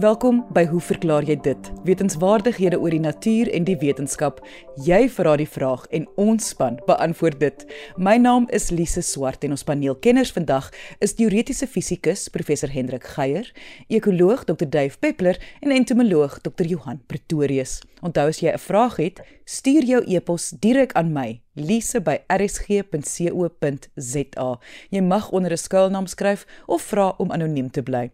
Welkom by Hoe verklaar jy dit? Wetenskapwaardighede oor die natuur en die wetenskap. Jy vra die vraag en ons span beantwoord dit. My naam is Lise Swart en ons paneelkenners vandag is teoretiese fisikus professor Hendrik Geier, ekoloog Dr. Dave Peppler en entomoloog Dr. Johan Pretorius. Onthou as jy 'n vraag het, stuur jou e-pos direk aan my, lise@rsg.co.za. Jy mag onder 'n skuilnaam skryf of vra om anoniem te bly.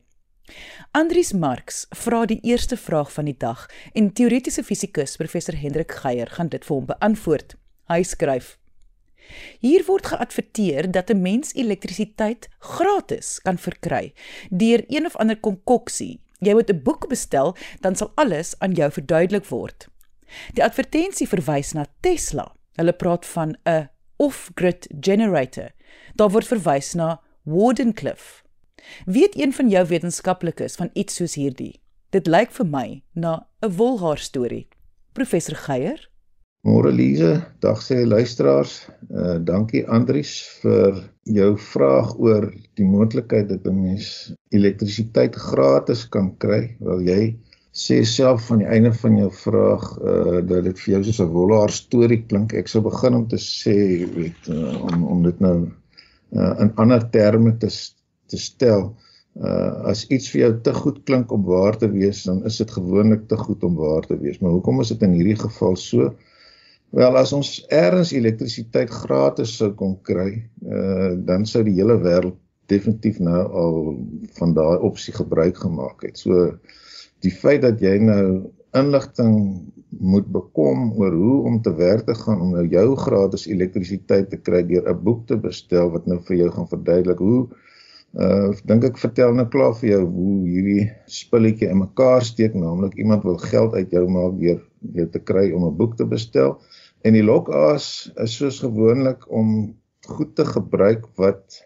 Andries Marx vra die eerste vraag van die dag en teoretiese fisikus professor Hendrik Geier gaan dit vir hom beantwoord. Hy skryf: Hier word geadverteer dat 'n mens elektrisiteit gratis kan verkry deur een of ander konkoksie. Jy moet 'n boek bestel, dan sal alles aan jou verduidelik word. Die advertensie verwys na Tesla. Hulle praat van 'n off-grid generator. Daar word verwys na Wardenclyffe Weet een van jou wetenskaplikes van iets soos hierdie? Dit lyk vir my na 'n wolhaar storie. Professor Geier? Môre Lize, dag sê luisteraars. Uh dankie Andries vir jou vraag oor die moontlikheid dat 'n mens elektrisiteit gratis kan kry. Wel jy sê self van die einde van jou vraag uh dat dit vir jou soos 'n wolhaar storie klink. Ek sou begin om te sê weet uh, om om dit nou uh in ander terme te te stel. Uh as iets vir jou te goed klink om waar te wees, dan is dit gewoonlik te goed om waar te wees. Maar hoekom is dit in hierdie geval so? Wel, as ons ergens elektrisiteit gratis sou kon kry, uh dan sou die hele wêreld definitief nou al van daai opsie gebruik gemaak het. So die feit dat jy nou inligting moet bekom oor hoe om te werk te gaan om nou jou gratis elektrisiteit te kry deur 'n boek te bestel wat nou vir jou gaan verduidelik hoe Uh dink ek vertel nou klaar vir jou hoe hierdie spulletjie in mekaar steek, naamlik iemand wil geld uit jou maak deur jou te kry om 'n boek te bestel. En die lokaas is soos gewoonlik om goed te gebruik wat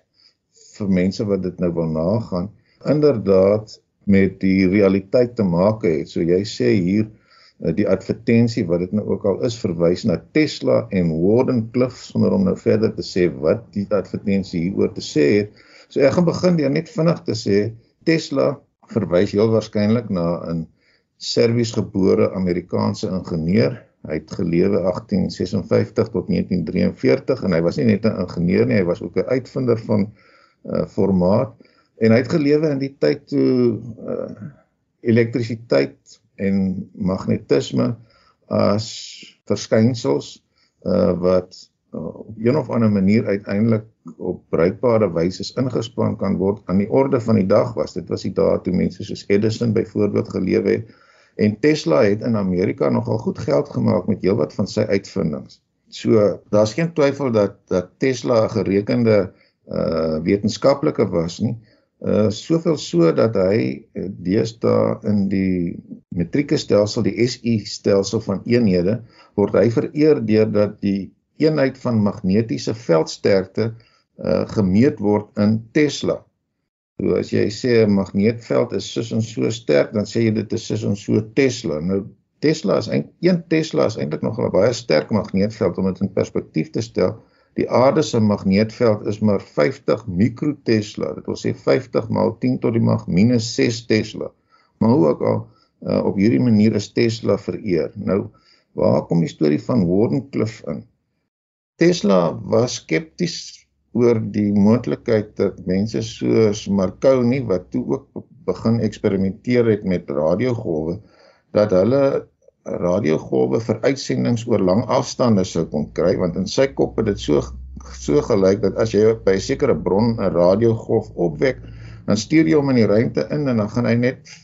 vir mense wat dit nou wil nagaan, inderdaad met die realiteit te maak het. So jy sê hier uh, die advertensie wat dit nou ook al is verwys na Tesla en Wardenclyffe sonder om nou verder te sê wat die advertensie hieroor te sê het So ek gaan begin deur net vinnig te sê Tesla verwys heel waarskynlik na 'n Servies gebore Amerikaanse ingenieur. Hy het gelewe 1856 tot 1943 en hy was nie net 'n ingenieur nie, hy was ook 'n uitvinder van uh formaat en hy het gelewe in die tyd toe uh elektrisiteit en magnetisme as verskynsels uh wat een of ander manier uiteindelik op bruikbare wyse ingespan kan word aan die orde van die dag was dit was die dae toe mense soos Edison byvoorbeeld gelewe het en Tesla het in Amerika nogal goed geld gemaak met heelwat van sy uitvindings. So daar's geen twyfel dat dat Tesla 'n gerekende uh wetenskaplike was nie. Uh soveel so dat hy uh, deesdae in die metrieke stelsel, die SI stelsel van eenhede word hy vereer deurdat die eenheid van magnetiese veldsterkte uh gemeet word in Tesla. So as jy sê 'n magneetveld is sus en so sterk, dan sê jy dit is sus en so Tesla. Nou Tesla is eintlik een Tesla is eintlik nog 'n baie sterk magneetveld om dit in perspektief te stel. Die aarde se magneetveld is maar 50 mikrotesla. Dit wil sê 50 maal 10 tot die mag minus 6 Tesla. Maar hoe ook al uh, op hierdie manier is Tesla vereer. Nou waar kom die storie van Wardenclyffe in? Tesla was skepties oor die moontlikheid dat mense soos Marconi wat toe ook begin eksperimenteer het met radiogolwe dat hulle radiogolwe vir uitsendings oor lang afstande sou kon kry want in sy kop het dit so so gelyk dat as jy by 'n sekere bron 'n radiogolf opwek dan stuur jy hom in die ruimte in en dan gaan hy net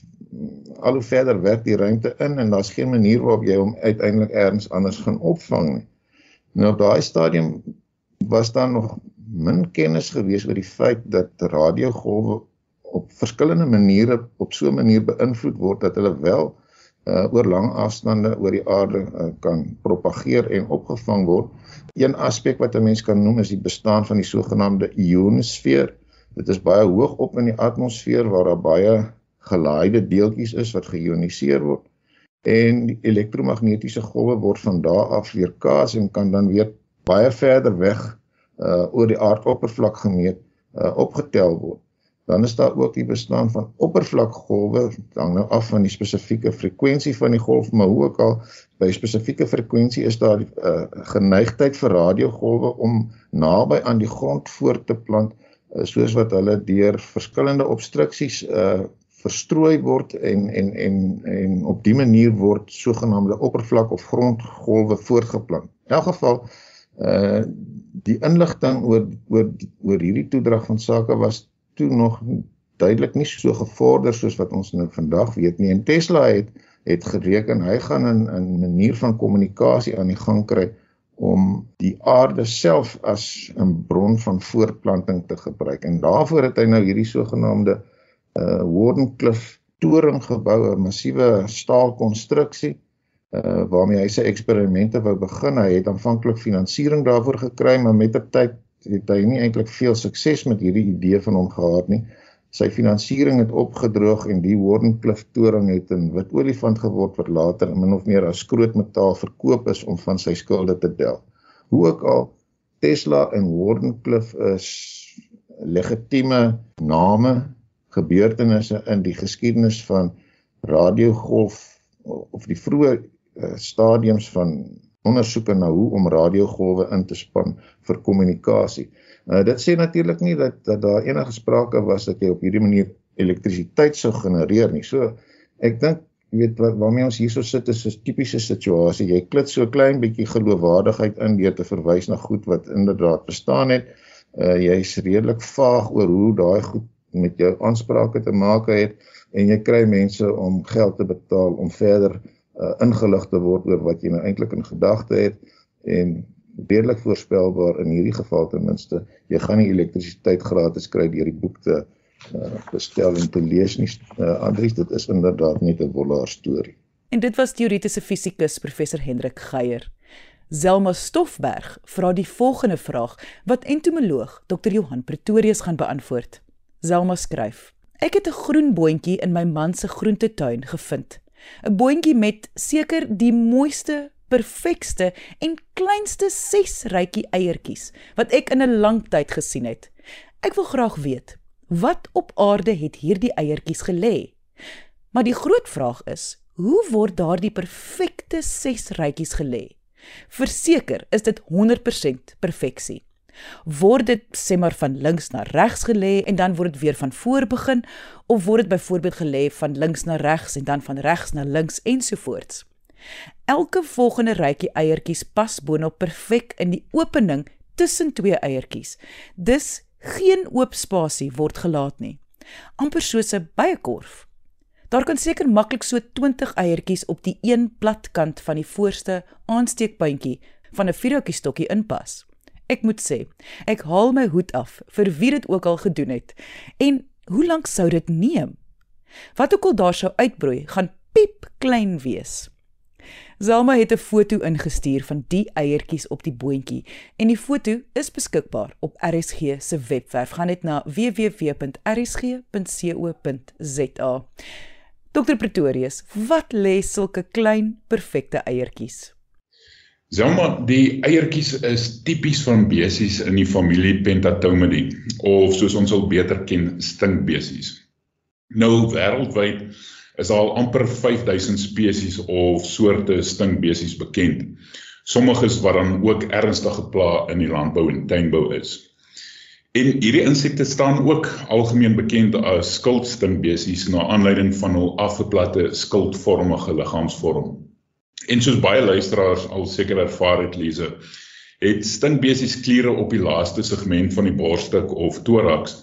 al hoe verder werk die ruimte in en daar's geen manier waarop jy hom uiteindelik elders anders gaan opvang nie Nou op daai stadium was daar nog min kennis gewees oor die feit dat radiogolwe op verskillende maniere op so 'n manier beïnvloed word dat hulle wel uh, oor lang afstande oor die aarde uh, kan propageer en opgevang word. Een aspek wat 'n mens kan noem is die bestaan van die sogenaamde ionosfeer. Dit is baie hoog op in die atmosfeer waar daar baie gelaaide deeltjies is wat geioniseer word en elektromagnetiese golwe word van daar af weer kaas en kan dan weer baie verder weg uh oor die aardoppervlak gemeet uh opgetel word. Dan is daar ook die bestaan van oppervlakkgolwe, hang nou af van die spesifieke frekwensie van die golf, maar hoe ook al by spesifieke frekwensie is daar 'n uh, geneigtheid vir radiogolwe om naby aan die grond voort te plant, uh, soos wat hulle deur verskillende obstruksies uh verstrooi word en en en en op dië manier word sogenaamde oppervlak of grondgolwe voortgeplant. In elk geval uh die inligting oor oor oor hierdie toedrag van sake was toe nog duidelik nie so gevorder soos wat ons nou vandag weet nie. En Tesla het het gereken hy gaan 'n 'n manier van kommunikasie aan die gang kry om die aarde self as 'n bron van voortplanting te gebruik. En daarvoor het hy nou hierdie sogenaamde uh Wardenclyffe toring gebou, 'n massiewe staalkonstruksie uh waarmee hy sy eksperimente wou begin. Hy het aanvanklik finansiering daarvoor gekry, maar met die tyd het hy nie eintlik veel sukses met hierdie idee van hom gehad nie. Sy finansiering het opgedroog en die Wardenclyffe toring het 'n wit olifant geword wat later min of meer as skrootmetaal verkoop is om van sy skulde te delf. Hoe ook al Tesla en Wardenclyffe is legitieme name, gebeurtenisse in die geskiedenis van radiogolf of die vroeë uh, stadiums van ondersoeke na hoe om radiogolwe in te span vir kommunikasie. Uh, dit sê natuurlik nie dat dat daar enige sprake was dat jy op hierdie manier elektrisiteit sou genereer nie. So ek dink jy weet wat waarmee ons hierso sit is 'n tipiese situasie. Jy klit so klein bietjie geloofwaardigheid in deur te verwys na goed wat inderdaad bestaan het. Uh jy's redelik vaag oor hoe daai goed met jou aansprake te maak het en jy kry mense om geld te betaal om verder uh, ingelig te word oor wat jy nou eintlik in gedagte het en redelik voorspelbaar in hierdie geval ten minste jy gaan nie elektrisiteit gratis kry deur die boek te uh, bestel en te lees nie uh, Andries dit is inderdaad net 'n wollaar storie en dit was teoretiese fisikus professor Hendrik Geier. Zelma Stoffberg vra die volgende vraag wat entomoloog Dr Johan Pretorius gaan beantwoord Zelma skryf Ek het 'n groen boontjie in my man se groentetuin gevind 'n boontjie met seker die mooiste, perfekste en kleinste 6 rytjie eiertjies wat ek in 'n lang tyd gesien het. Ek wil graag weet, wat op aarde het hierdie eiertjies gelê? Maar die groot vraag is, hoe word daardie perfekte 6 rytjies gelê? Verseker is dit 100% perfeksie word dit sê maar van links na regs gelê en dan word dit weer van voor begin of word dit byvoorbeeld gelê van links na regs en dan van regs na links ensovoorts. Elke volgende rytjie eiertjies pas boonop perfek in die opening tussen twee eiertjies. Dus geen oop spasie word gelaat nie. amper soos 'n byekorf. Daar kan seker maklik so 20 eiertjies op die een plat kant van die voorste aansteekpuntjie van 'n vierhoutjie stokkie inpas. Ek moet sê, ek haal my hoed af vir wie dit ook al gedoen het. En hoe lank sou dit neem? Wat ook al daar sou uitbroei, gaan piep klein wees. Zelma het 'n foto ingestuur van die eiertjies op die boontjie en die foto is beskikbaar op RSG se webwerf. Gaan net na www.rsg.co.za. Dr Pretorius, wat lê sulke klein perfekte eiertjies? Selma, die eiertjies is tipies van besies in die familie Pentatomidae of soos ons al beter ken, stinkbesies. Nou wêreldwyd is al amper 5000 spesies of soorte stinkbesies bekend. Sommiges wat dan ook ernstige pla in die landbou en tuinbou is. En hierdie insekte staan ook algemeen bekend as skildstinkbesies na aanleiding van hul afgeplatte skildvormige liggaamsvorm. En soos baie luisteraars al seker ervaar het lees, het stinkbesies kliere op die laaste segment van die borstuk of thorax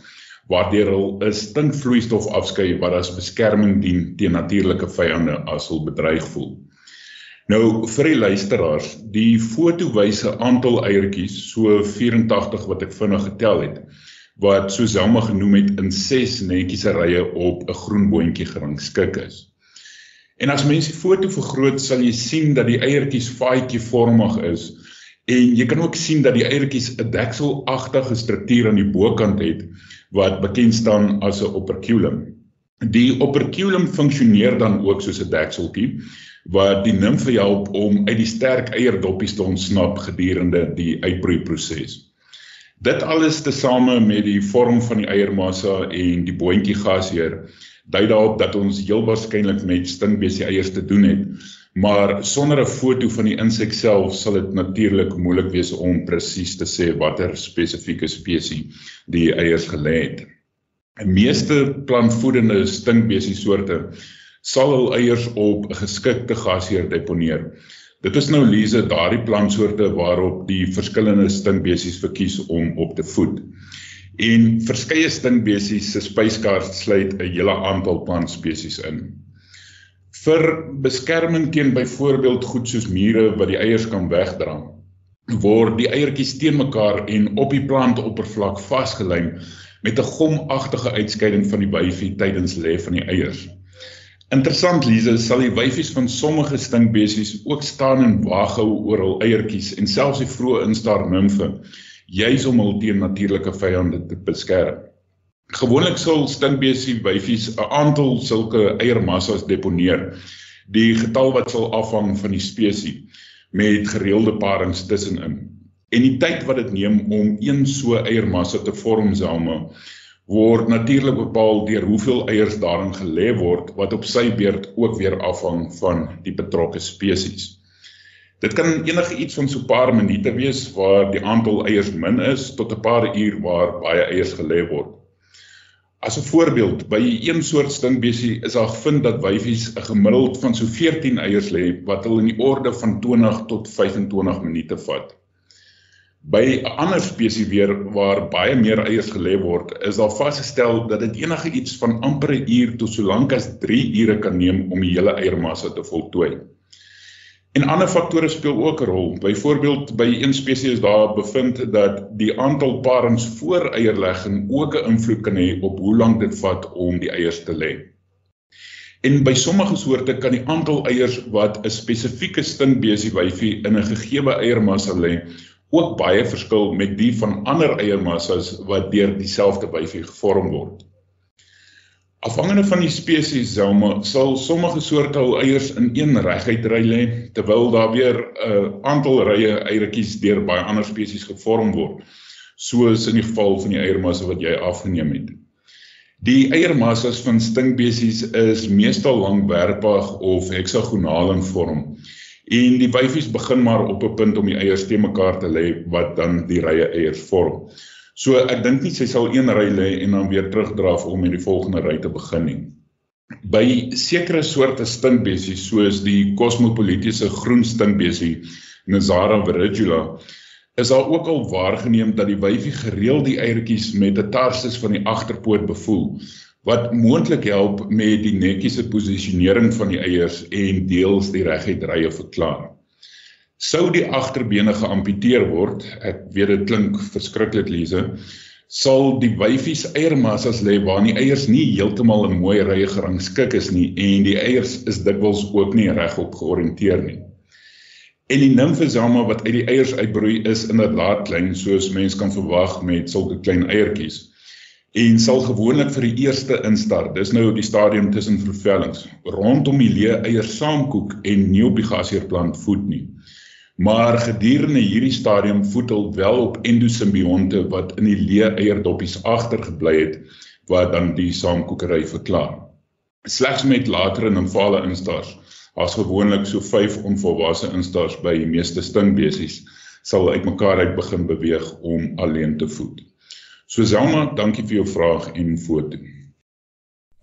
waardeur hul 'n stinkvloeistof afskei wat as beskerming dien teen natuurlike vyande as hulle bedreig voel. Nou vir die luisteraars, die foto wys 'n aantal eiertjies, so 84 wat ek vinnig getel het, wat soos Selma genoem het in 6 netjiese rye op 'n groen boontjie gerangskik is. En as mens die foto vergroot, sal jy sien dat die eiertjies faaitjievormig is en jy kan ook sien dat die eiertjies 'n dekselagtige struktuur aan die bokant het wat bekend staan as 'n operculum. Die operculum funksioneer dan ook soos 'n dekseltjie wat die nimfe help om uit die sterk eierdoppies te ontsnap gedurende die uitbroeiproses. Dit alles tesame met die vorm van die eiermassa en die boontjie gasheer dui daarop dat ons heel waarskynlik met stinkbesie eiers te doen het. Maar sonder 'n foto van die insek self sal dit natuurlik moeilik wees om presies te sê watter spesifieke spesies die eiers gelê het. Die meeste plantvoedende stinkbesie soorte sal hul eiers op 'n geskikte gasheer deponeer. Dit is nou lese daardie plantsoorte waarop die verskillende stinkbesies verkies om op te voed. En verskeie stinkbesies se spyskaart sluit 'n hele aantal plantspesies in. Vir beskerming teen byvoorbeeld goed soos mure wat die eiers kan wegdra, word die eiertjies teen mekaar en op die plantoppervlak vasgelyn met 'n gomagtige uitskeiding van die wyfie tydens lê van die eiers. Interessant Lize, sal die wyfies van sommige stinkbesies ook staan en wag hou oor hul eiertjies en selfs die vroeë instaar nimfe, juis om hul teen natuurlike vyande te beskerm. Gewoonlik sal stinkbesie wyfies 'n aantal sulke eiermassas deponeer. Die getal wat sal afhang van die spesies met gereelde parings tussenin. En die tyd wat dit neem om een so eiermassa te vorm same word natuurlik bepaal deur hoeveel eiers daarin gelê word wat op sy beurt ook weer afhang van die betrokke spesies. Dit kan enige iets van so 'n paar minute wees waar die aantal eiers min is tot 'n paar uur waar baie eiers gelê word. As 'n voorbeeld, by een soort stinkbesie is daar gevind dat wyfies 'n gemiddeld van so 14 eiers lê wat hulle in die orde van 20 tot 25 minute vat. By 'n ander spesies weer waar baie meer eiers gelê word, is daar vasgestel dat dit enige iets van amper 'n uur tot so lank as 3 ure kan neem om die hele eiermassa te voltooi. En ander faktore speel ook 'n rol. Byvoorbeeld by een spesies daar bevind dat die aantal parings voor eierlegging ook 'n invloed kan hê op hoe lank dit vat om die eiers te lê. En by sommige soorte kan die aantal eiers wat 'n spesifieke stinkbesie wyfie in 'n gegeewe eiermassa lê, ook baie verskil met die van ander eiermassas wat deur dieselfde wyfie gevorm word. Afhangende van die spesies selma sal sommige soorte hul eiers in een reguit ry lê terwyl daar weer 'n uh, aantal rye eiertjies deur baie ander spesies gevorm word soos in die geval van die eiermasse wat jy afgeneem het. Die eiermassas van stinkbesies is meestal langwerpig of heksagonaal in vorm En die wyfies begin maar op 'n punt om die eiers te mekaar te lê wat dan die rye eiers vorm. So ek dink nie sy sal een ry lê en dan weer terugdraf om met die volgende ry te begin nie. By sekere soorte stinkbesies soos die kosmopolitiese groen stinkbesie Nazara viridula is daar ook al waargeneem dat die wyfie gereeld die eiertjies met 'n tarsus van die agterpoot bevoel wat moontlik help met die netjiese posisionering van die eiers en deels die reguit rye verklaar. Sou die agterbene geamputeer word, ek weet dit klink verskriklik Lize, sal die wyfies eiermassas lê waar die eiers nie heeltemal in mooi rye gerangskik is nie en die eiers is dikwels ook nie regop georiënteer nie. En die nimfesama wat uit die eiers uitbroei is inderdaad klein soos mens kan verwag met sulke klein eiertjies en sal gewoonlik vir die eerste instar, dis nou die stadium tussen vervellings, rondom die leë eier saamkoek en nie op die gasheerplant voed nie. Maar gedurende hierdie stadium voed hulle wel op endosimbionte wat in die leë eierdoppies agtergebly het wat dan die saamkoekery verklaar. Slegs met latere nymfale instars, as gewoonlik so 5 onvolwasse instars by die meeste stinkbesies, sal uitmekaar uit begin beweeg om alleen te voed. So Selma, dankie vir jou vraag en foto.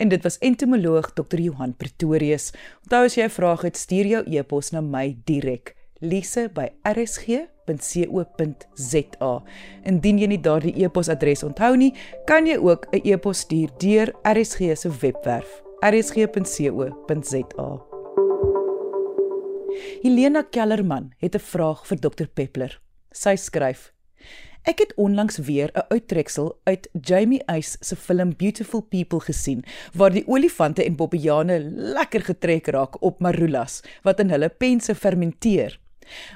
En dit was entomoloog Dr. Johan Pretorius. Onthou as jy 'n vraag het, stuur jou e-pos na my direk, lise@rsg.co.za. Indien jy nie daardie e-posadres onthou nie, kan jy ook 'n e-pos stuur deur RSG se webwerf, rsg.co.za. Helena Kellerman het 'n vraag vir Dr. Peppler. Sy skryf: Ek het onlangs weer 'n uittreksel uit Jamie Eis se film Beautiful People gesien waar die olifante en bobbejane lekker getrek raak op marulas wat in hulle pense fermenteer.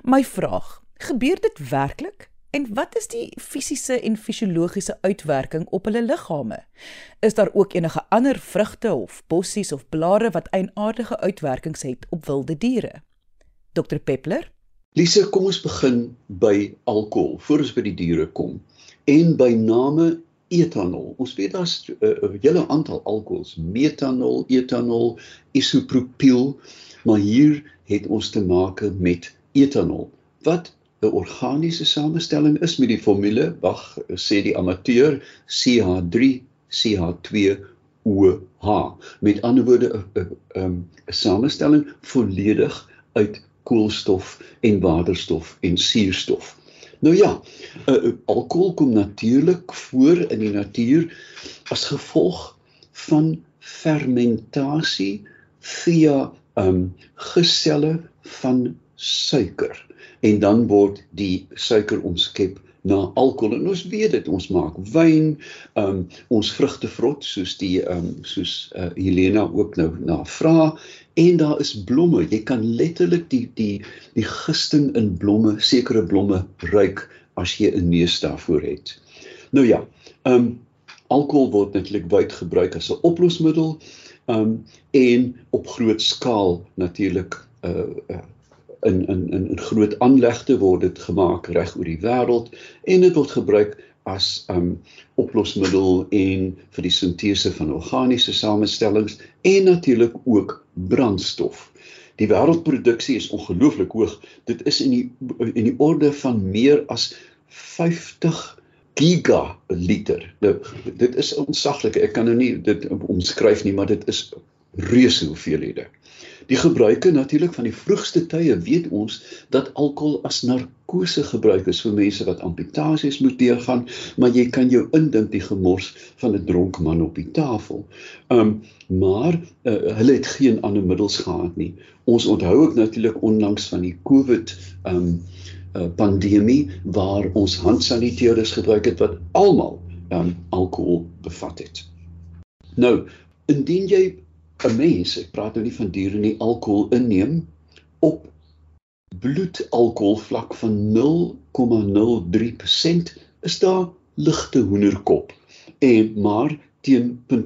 My vraag, gebeur dit werklik? En wat is die fisiese en fisiologiese uitwerking op hulle liggame? Is daar ook enige ander vrugte of bossies of blare wat eienaardige uitwerkings het op wilde diere? Dr Peppler Lise, kom ons begin by alkohol voor ons by die diere kom. en by name etanol. Ons weet daar's 'n uh, hele aantal alkohols, metanol, etanol, isopropiel, maar hier het ons te maak met etanol wat 'n organiese samestelling is met die formule, wag, sê die amateur CH3CH2OH. Met ander woorde 'n 'n samestelling volledig uit koolstof en waterstof en suurstof. Nou ja, uh, alkohol kom natuurlik voor in die natuur as gevolg van fermentasie via um geselle van suiker. En dan word die suiker omskep na alkohol. En ons weet dit ons maak wyn um ons vrugtevrot soos die um soos uh, Helena ook nou na vra en daar is blomme. Jy kan letterlik die die die gisting in blomme sekere blomme ruik as jy 'n neus daarvoor het. Nou ja um alkohol word natuurlik wyd gebruik as 'n oplosmiddel um en op groot skaal natuurlik uh, uh in in in in groot aanlegte word dit gemaak reg oor die wêreld en dit word gebruik as um oplosmiddel en vir die sintese van organiese samestellings en natuurlik ook brandstof. Die wêreldproduksie is ongelooflik hoog. Dit is in die in die orde van meer as 50 gigaliter. Nou dit is ontsaglik. Ek kan nou nie dit omskryf nie, maar dit is reuse hoeveelhede. Die gebruike natuurlik van die vroegste tye weet ons dat alkohol as narkose gebruik is vir mense wat amputasies moet deurgaan, maar jy kan jou indink die gemors van 'n dronk man op die tafel. Um maar uh, hulle het geen ander middels gehad nie. Ons onthou ook natuurlik onlangs van die COVID um uh, pandemie waar ons handsaniteerders gebruik het wat almal um alkohol bevat het. Nou, indien jy 'n mens, ek praat nou nie van diere nie, alkohol inneem op bloedalkohol vlak van 0,03% is daar ligte hoenderkop en maar teen 0.4%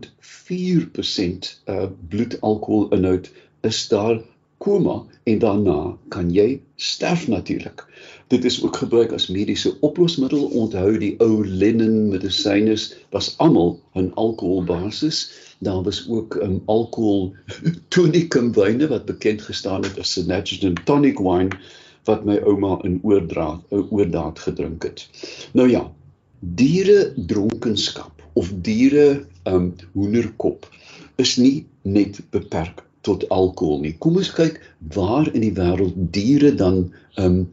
uh bloedalkohol inhoud is daar koma en daarna kan jy sterf natuurlik. Dit is ook gebruik as mediese oplosmiddel. Onthou die ou Lennon medisyne was almal 'n alkoholbasis daar was ook 'n um, alkohol tonicum wyne wat bekend gestaan het as Synergian tonic wine wat my ouma in oordraad oordaad gedrink het. Nou ja, diere dronkenskap of diere um hoenderkop is nie net beperk tot alkohol nie. Kom ons kyk waar in die wêreld diere dan um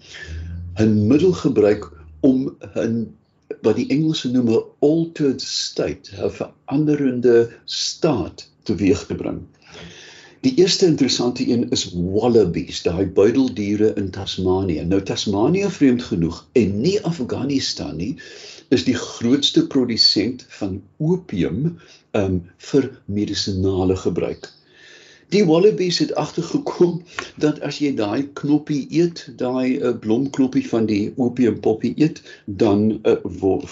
'n middel gebruik om 'n wat die Engelse noem 'n altered state, 'n veranderende staat teweeg te bring. Die eerste interessante een is wallabies, daai buideldiere in Tasmanië. Nou Tasmanië vreemd genoeg en nie Afghanistan nie, is die grootste produsent van opium um vir medisonale gebruik. Die wallabies het agtergekom dat as jy daai knoppie eet, daai uh, blomknoppie van die opiumpoppie eet, dan uh,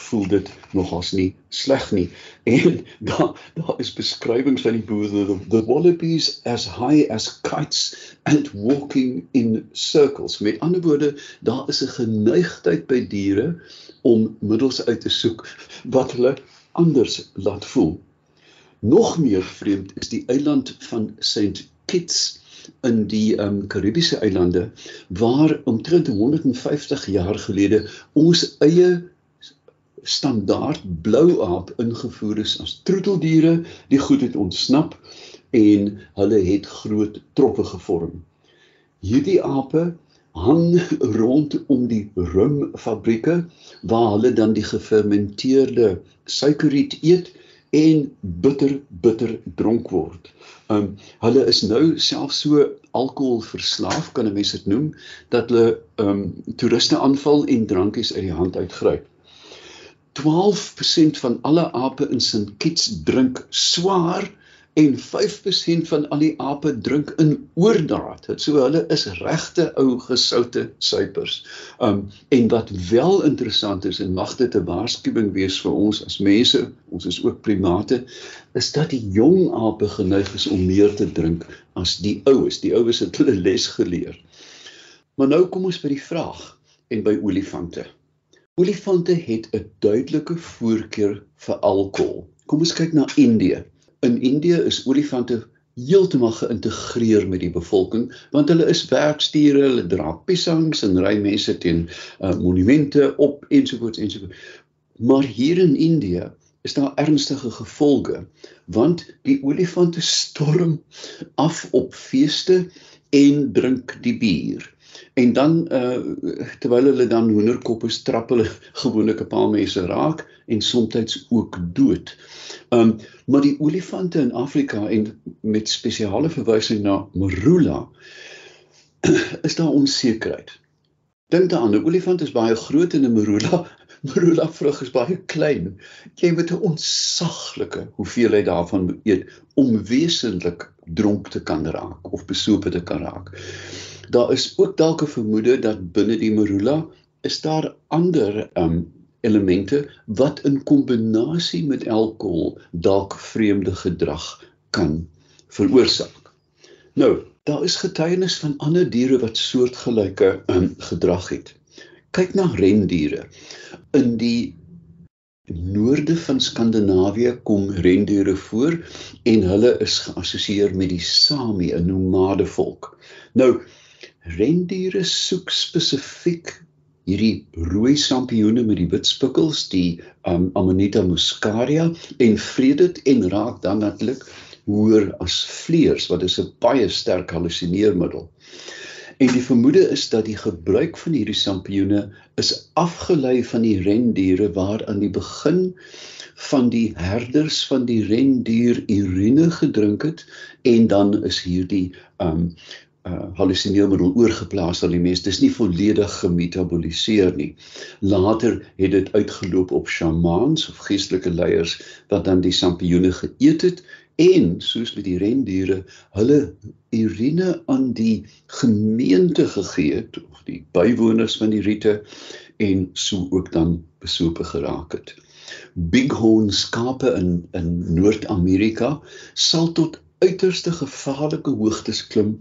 voel dit nogals nie sleg nie. En daar daar is beskrywings van die boere the, the wallabies as high as kites and walking in circles. Met ander woorde, daar is 'n geneigtheid by diere om middels uit te soek wat hulle anders laat voel. Nog meer vreemd is die eiland van St Kitts in die um Karibiese eilande waar omtrent 150 jaar gelede ons eie standaard blou aap ingevoer is as troeteldiere die goed het ontsnap en hulle het groot troppe gevorm. Hierdie ape hang rondom die rumfabrieke waar hulle dan die gefermenteerde suikerriet eet en bitter bitter dronk word. Um hulle is nou self so alkohol verslaaf kan 'n mens dit noem dat hulle um toeriste aanval en drankies uit die hand uitgryp. 12% van alle ape in St Kitts drink swaar en 5% van al die ape drink in oordaad. Dit so hulle is regte ou gesoute suipers. Um en wat wel interessant is en mag dit 'n waarskuwing wees vir ons as mense, ons is ook primate, is dat die jong ape geneig is om meer te drink as die oues. Die oues het hulle les geleer. Maar nou kom ons by die vraag en by olifante. Olifante het 'n duidelike voorkeur vir alkohol. Kom ons kyk na Indië. In Indië is olifante heeltemal geïntegreer met die bevolking want hulle is werkstiere, hulle dra piesangs en ry mense teen uh, monumente op ensovoorts ensovoorts. Maar hier in Indië is daar ernstige gevolge want die olifante storm af op feeste en drink die bier. En dan uh terwyl hulle dan hoenderkoppe strap hulle gewoonlik 'n paar mense raak en soms ook dood. Um maar die olifante in Afrika en met spesiale verwysing na Marula is daar onsekerheid. Dink daaraan, 'n olifant is baie groot en 'n Marula Marula vrug is baie klein. Jy moet 'n onsaglike hoeveelheid daarvan eet om wesentlik dronk te kan raak of besope te kan raak. Daar is ook dalk 'n vermoede dat binne die Marula is daar ander um elemente wat in kombinasie met alkohol dalk vreemde gedrag kan veroorsaak. Nou, daar is getuienis van ander diere wat soortgelyke um, gedrag het kyk na rendiere. In die noorde van Skandinawië kom rendiere voor en hulle is geassosieer met die Sami, 'n nomade volk. Nou rendiere soek spesifiek hierdie rooi sampioene met die wit spikkels, die um, Amanita muscaria en vreet dit en raak dan natuurlik hoër as vleers wat is 'n baie sterk hallusineermiddel. En die vermoede is dat die gebruik van hierdie sampioene is afgelei van die rendiere waar aan die begin van die herders van die rendier urine gedrink het en dan is hierdie um uh hallusineermiddel oorgeplaas aan die mens. Dis nie volledig gemetaboliseer nie. Later het dit uitgeloop op shamans of geestelike leiers wat dan die sampioene geëet het en soos met die rendiere hulle urine aan die gemeente gegee het of die bywoners van die riete en so ook dan besope geraak het. Bighorn skape in in Noord-Amerika sal tot uiterste gevaarlike hoogtes klim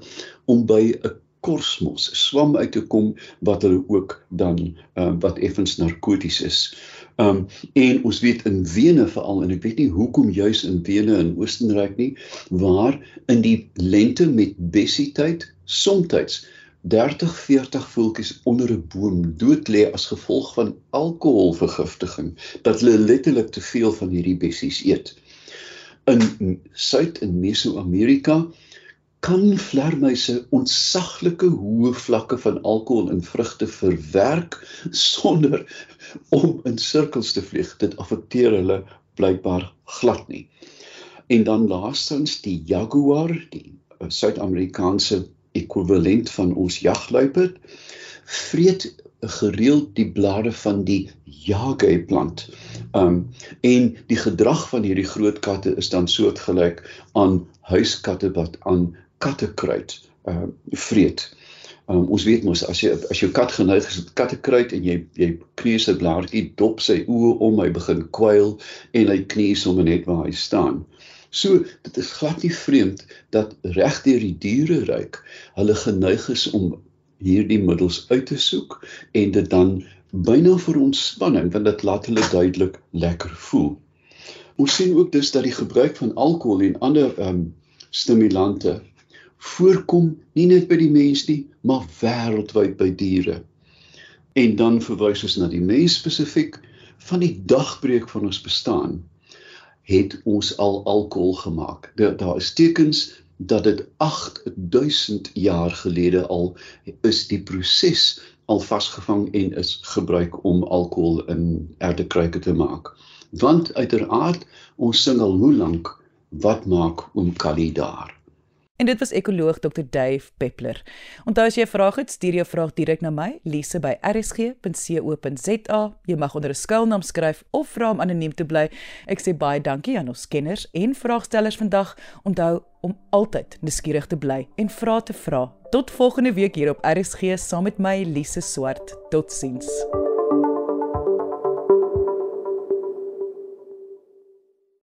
om by 'n korsmos, swam uit te kom wat hulle ook dan uh, wat effens narkoties is. Um en ons weet in Wene veral en ek weet nie hoekom juis in Wene in Oostenryk nie waar in die lente met bessietyd soms 30 40 voeltjies onder 'n boom dood lê as gevolg van alkoholvergiftiging dat hulle letterlik te veel van hierdie bessies eet. In Suid en Meso-Amerika kan vlermuise ontsaglike hoë vlakke van alkohol in vrugte verwerk sonder om in sirkels te vlieg. Dit affekteer hulle blykbaar glad nie. En dan laastens die jaguar, die uh, Suid-Amerikaanse ekwivalent van ons jagluiperd, vreet gereeld die blare van die jagay plant. Um en die gedrag van hierdie groot katte is dan soortgelyk aan huiskatte wat aan kattekruid uh vreet. Um, ons weet mos as jy as jou kat geneig is met kattekruid en jy jy kneus 'n blaartjie dop sy oë om hy begin kwyl en hy kneus hom net waar hy staan. So dit is glad nie vreemd dat reg deur die diere ryk hulle geneig is om hierdie middels uit te soek en dit dan byna vir ontspanning want dit laat hulle duidelik lekker voel. Ons sien ook dus dat die gebruik van alkohol en ander ehm um, stimulante voorkom nie net by die mens nie, maar wêreldwyd by diere. En dan verwys ons na die mens spesifiek van die dagbreek van ons bestaan het ons al alkohol gemaak. Daar is tekens dat dit 8000 jaar gelede al is die proses al vasgevang en is gebruik om alkohol in erdekruike te maak. Want uiteraard ons sing al hoe lank wat maak oom Kali daar. En dit was ekoloog Dr Dave Peppler. Onthou as jy 'n vraag het, stuur jou vraag direk na my, Lise by rsg.co.za. Jy mag onder 'n skuilnaam skryf of vra om anoniem te bly. Ek sê baie dankie aan ons kenners en vraagstellers vandag. Onthou om altyd nuuskierig te bly en vra te vra. Tot volgende week hier op RSG saam met my Lise Swart. Totsiens.